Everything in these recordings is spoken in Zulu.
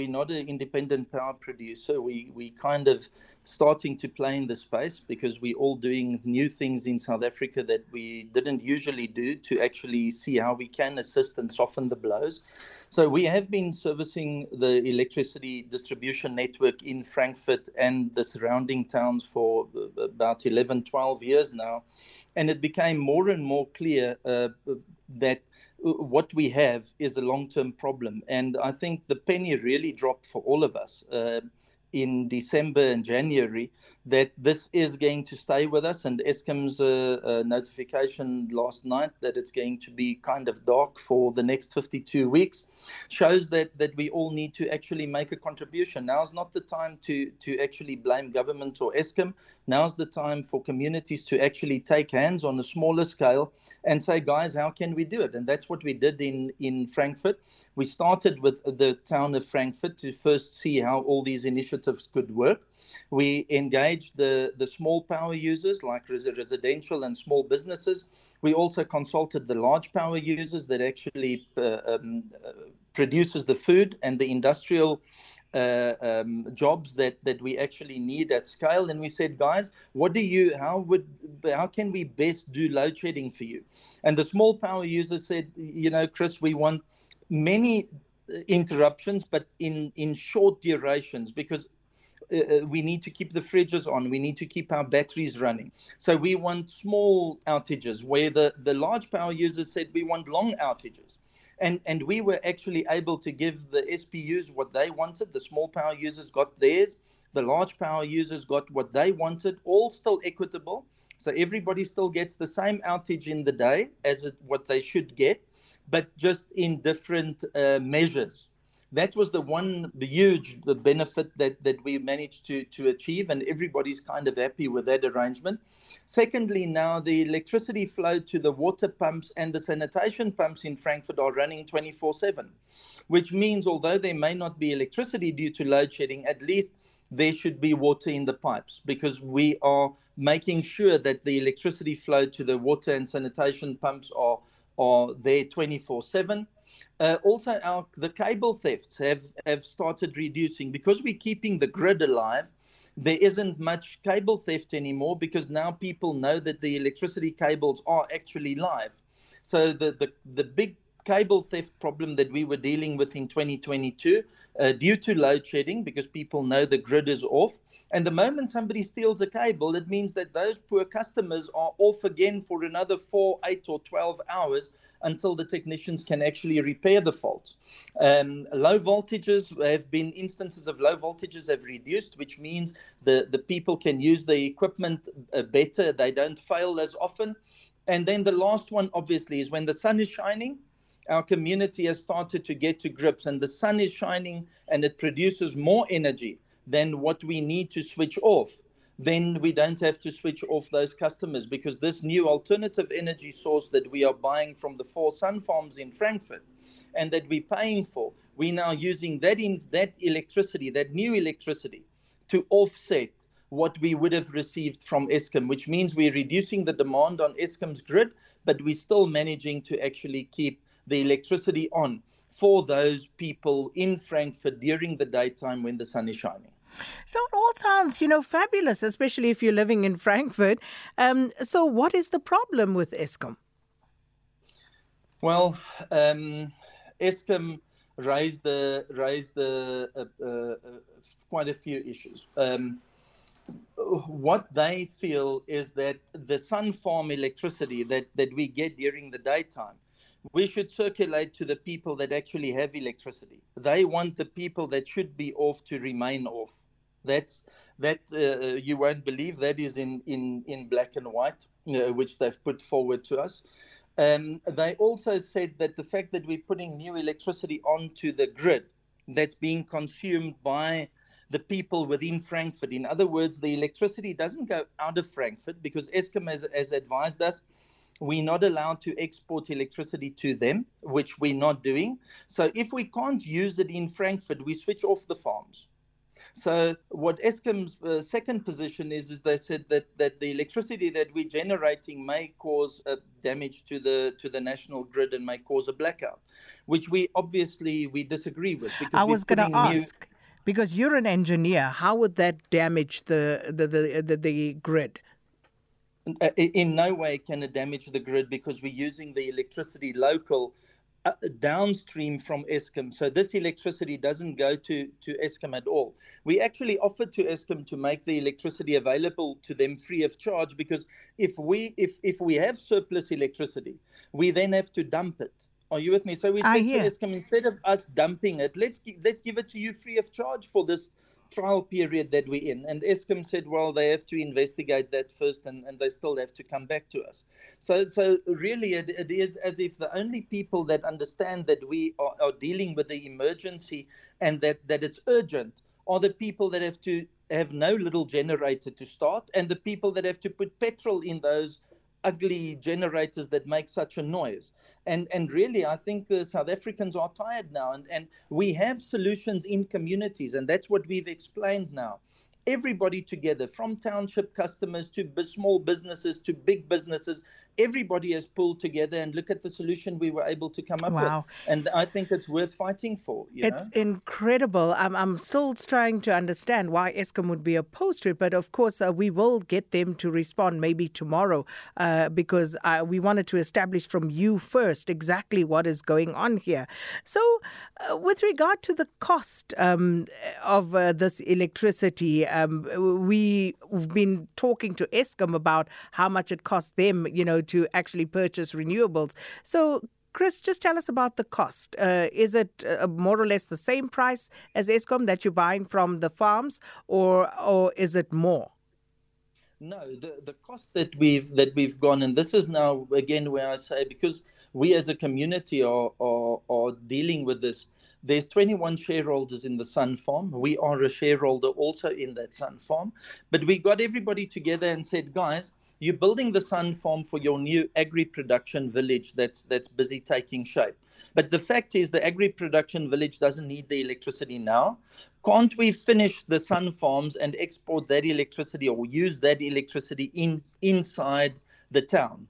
we're not an independent power producer. We we kind of starting to play in the space because we're all doing new things in South Africa that we didn't usually do to actually see how we can assist and soften the blows. So we have been servicing the electricity distribution network in Frankfurt and the surrounding towns for about 11, 12 years now. And it became more and more clear uh, that what we have is a long-term problem, and I think the penny really dropped for all of us. Uh, in December and January that this is going to stay with us. And Eskom's uh, uh, notification last night that it's going to be kind of dark for the next 52 weeks shows that that we all need to actually make a contribution. Now's not the time to to actually blame government or Eskom. Now's the time for communities to actually take hands on a smaller scale and say, guys, how can we do it? And that's what we did in, in Frankfurt. We started with the town of Frankfurt to first see how all these initiatives could work. We engaged the, the small power users like res- residential and small businesses. We also consulted the large power users that actually uh, um, uh, produces the food and the industrial uh, um, jobs that that we actually need at scale. And we said guys what do you how would how can we best do load shedding for you? And the small power user said you know chris we want many interruptions but in in short durations because uh, uh we need to keep the fridges on. We need to keep our batteries running. So we want small outages where the the large power users said we want long outages. And and we were actually able to give the SPUs what they wanted. The small power users got theirs. The large power users got what they wanted. All still equitable. So everybody still gets the same outage in the day as it, what they should get, but just in different uh, measures that was the one the huge the benefit that that we managed to to achieve and everybody's kind of happy with that arrangement. Secondly now the electricity flow to the water pumps and the sanitation pumps in frankfurt are running 24/7 which means although there may not be electricity due to load shedding at least there should be water in the pipes because we are making sure that the electricity flow to the water and sanitation pumps are are there 24/7 uh, also, our the cable thefts have have started reducing because we're keeping the grid alive. There isn't much cable theft anymore because now people know that the electricity cables are actually live. So the the, the big cable theft problem that we were dealing with in 2022 uh, due to load shedding because people know the grid is off. And the moment somebody steals a cable, it means that those poor customers are off again for another four, eight, or 12 hours until the technicians can actually repair the fault. Um, low voltages have been instances of low voltages have reduced, which means the, the people can use the equipment uh, better. They don't fail as often. And then the last one, obviously, is when the sun is shining, our community has started to get to grips, and the sun is shining and it produces more energy than what we need to switch off then we don't have to switch off those customers because this new alternative energy source that we are buying from the four sun farms in Frankfurt and that we're paying for, we're now using that in that electricity, that new electricity, to offset what we would have received from Eskom, which means we're reducing the demand on Eskom's grid, but we're still managing to actually keep the electricity on. For those people in Frankfurt during the daytime when the sun is shining. So it all sounds, you know, fabulous, especially if you're living in Frankfurt. Um, so what is the problem with Eskom? Well, um, Eskom raised the raised the uh, uh, quite a few issues. Um, what they feel is that the sun farm electricity that, that we get during the daytime, we should circulate to the people that actually have electricity. They want the people that should be off to remain off. That's that uh, you won't believe that is in in in black and white, uh, which they've put forward to us. Um, they also said that the fact that we're putting new electricity onto the grid that's being consumed by the people within Frankfurt. In other words, the electricity doesn't go out of Frankfurt because Eskom has, has advised us we're not allowed to export electricity to them, which we're not doing. So if we can't use it in Frankfurt, we switch off the farms. So what Eskom's uh, second position is, is they said that, that the electricity that we're generating may cause uh, damage to the to the national grid and may cause a blackout, which we obviously we disagree with. Because I was going to ask. New... Because you're an engineer, how would that damage the the, the, the, the grid? Uh, in no way can it damage the grid because we're using the electricity local uh, downstream from Eskom. So this electricity doesn't go to, to Eskom at all. We actually offered to Eskom to make the electricity available to them free of charge because if we if if we have surplus electricity, we then have to dump it. Are you with me? So we said to Eskom, instead of us dumping it, let's let's give it to you free of charge for this trial period that we're in. And Eskom said, well, they have to investigate that first and, and they still have to come back to us. So, so really, it, it is as if the only people that understand that we are, are dealing with the emergency and that, that it's urgent are the people that have to have no little generator to start and the people that have to put petrol in those ugly generators that make such a noise. And, and really, I think the South Africans are tired now. And, and we have solutions in communities, and that's what we've explained now everybody together, from township customers to small businesses to big businesses, everybody has pulled together and look at the solution we were able to come up wow. with. And I think it's worth fighting for. it's know? incredible. I'm, I'm still trying to understand why Eskom would be opposed to it, but of course, uh, we will get them to respond maybe tomorrow uh, because uh, we wanted to establish from you first exactly what is going on here. So, uh, with regard to the cost um, of uh, this electricity, um, we've been talking to Eskom about how much it costs them, you know, to actually purchase renewables. So, Chris, just tell us about the cost. Uh, is it uh, more or less the same price as Eskom that you're buying from the farms, or or is it more? No, the, the cost that we've that we've gone, and this is now again where I say because we as a community are are, are dealing with this. There's 21 shareholders in the Sun Farm. We are a shareholder also in that Sun Farm, but we got everybody together and said, guys, you're building the Sun Farm for your new agri production village that's that's busy taking shape. But the fact is, the agri production village doesn't need the electricity now. Can't we finish the sun farms and export that electricity or use that electricity in inside the town?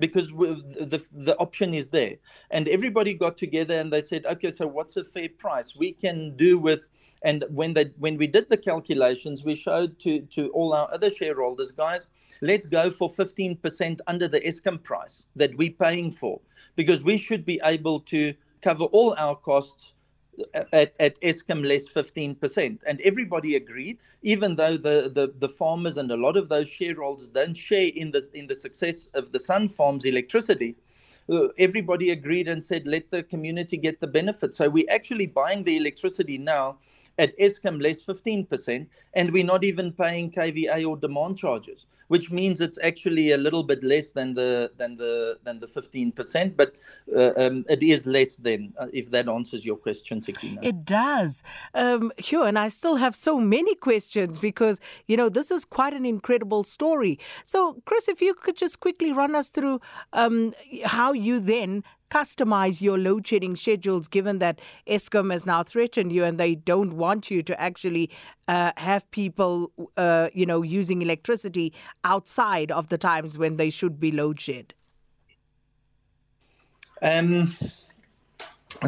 Because the the option is there. And everybody got together and they said okay so what's a fair price? We can do with and when they when we did the calculations we showed to to all our other shareholders guys let's go for 15% under the Eskom price that we're paying for because we should be able to cover all our costs at, at Eskom less 15%. And everybody agreed, even though the, the, the farmers and a lot of those shareholders don't share in the, in the success of the Sun Farms electricity, everybody agreed and said, let the community get the benefit. So we're actually buying the electricity now at Eskom less 15%, and we're not even paying KVA or demand charges, which means it's actually a little bit less than the than the than the 15%, but uh, um, it is less than uh, if that answers your question, Sakina. It does. Um, Hugh, and I still have so many questions because you know this is quite an incredible story. So, Chris, if you could just quickly run us through um, how you then customize your load shedding schedules given that Eskom has now threatened you and they don't want you to actually uh, have people, uh, you know, using electricity outside of the times when they should be load shed? Um,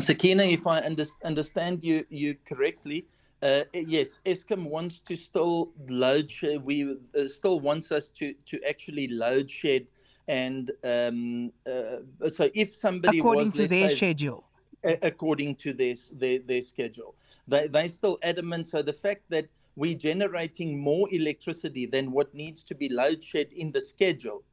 Sakina, if I under- understand you, you correctly, uh, yes, Eskom wants to still load shed. We uh, still wants us to to actually load shed and um, uh, so if somebody according was, to their say, schedule, according to their, their their schedule, they they still adamant. So the fact that we're generating more electricity than what needs to be load shed in the schedule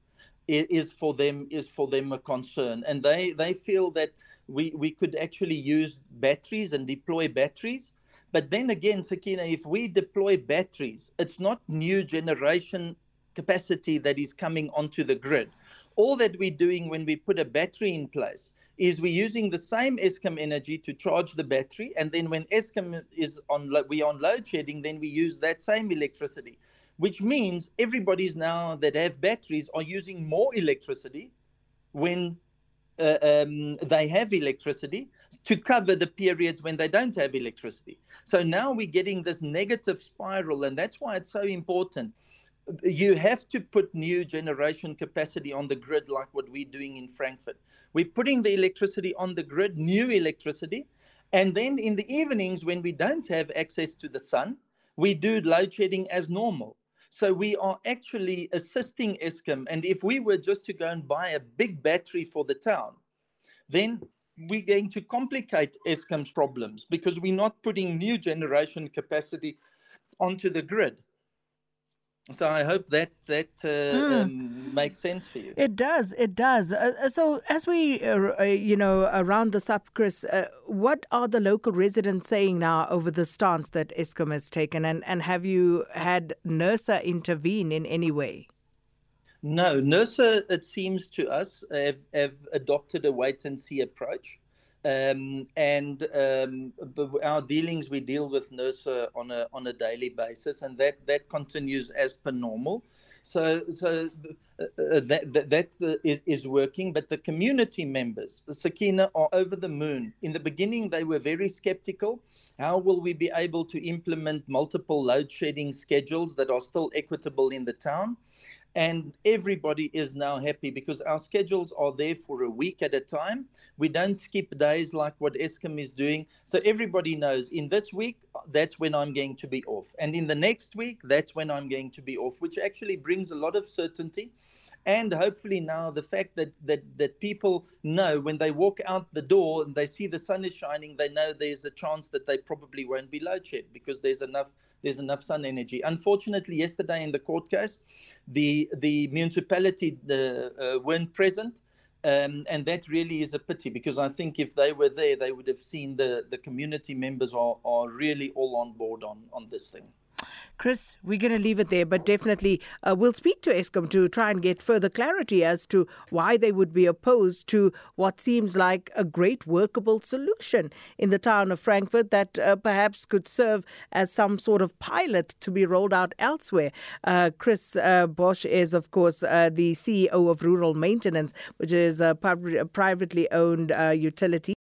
is for them is for them a concern, and they they feel that we we could actually use batteries and deploy batteries. But then again, Sakina, if we deploy batteries, it's not new generation capacity that is coming onto the grid. All that we're doing when we put a battery in place is we're using the same Eskom energy to charge the battery, and then when Eskom is on we on load shedding, then we use that same electricity, which means everybody's now that have batteries are using more electricity when uh, um, they have electricity, to cover the periods when they don't have electricity. So now we're getting this negative spiral, and that's why it's so important. You have to put new generation capacity on the grid, like what we're doing in Frankfurt. We're putting the electricity on the grid, new electricity, and then in the evenings, when we don't have access to the sun, we do load shedding as normal. So we are actually assisting Eskom. And if we were just to go and buy a big battery for the town, then we're going to complicate Eskom's problems because we're not putting new generation capacity onto the grid. So I hope that that uh, mm. um, makes sense for you. It does. It does. Uh, uh so as we, uh, uh, you know, around this up, Chris, uh, what are the local residents saying now over the stance that Eskom has taken, and and have you had NERSA intervene in any way? No, NERSA, it seems to us, have, have adopted a wait and see approach. Um, and um, our dealings, we deal with NERSA on a on a daily basis, and that that continues as per normal. So so that that, that uh, is, is working. But the community members, Sakina, are over the moon. In the beginning, they were very skeptical. How will we be able to implement multiple load shedding schedules that are still equitable in the town? And everybody is now happy because our schedules are there for a week at a time. We don't skip days like what Eskom is doing. So everybody knows in this week, that's when I'm going to be off. And in the next week, that's when I'm going to be off, which actually brings a lot of certainty and hopefully now the fact that that that people know when they walk out the door and they see the sun is shining they know there's a chance that they probably won't be load shed because there's enough there's enough sun energy. Unfortunately, yesterday in the court case, the the municipality the, uh, weren't present. Um, and that really is a pity because I think if they were there, they would have seen the, the community members are, are really all on board on, on this thing. Chris, we're going to leave it there, but definitely uh, we'll speak to Eskom to try and get further clarity as to why they would be opposed to what seems like a great workable solution in the town of Frankfurt that uh, perhaps could serve as some sort of pilot to be rolled out elsewhere. Uh, Chris uh, Bosch is, of course, uh, the CEO of Rural Maintenance, which is a pub- privately owned uh, utility.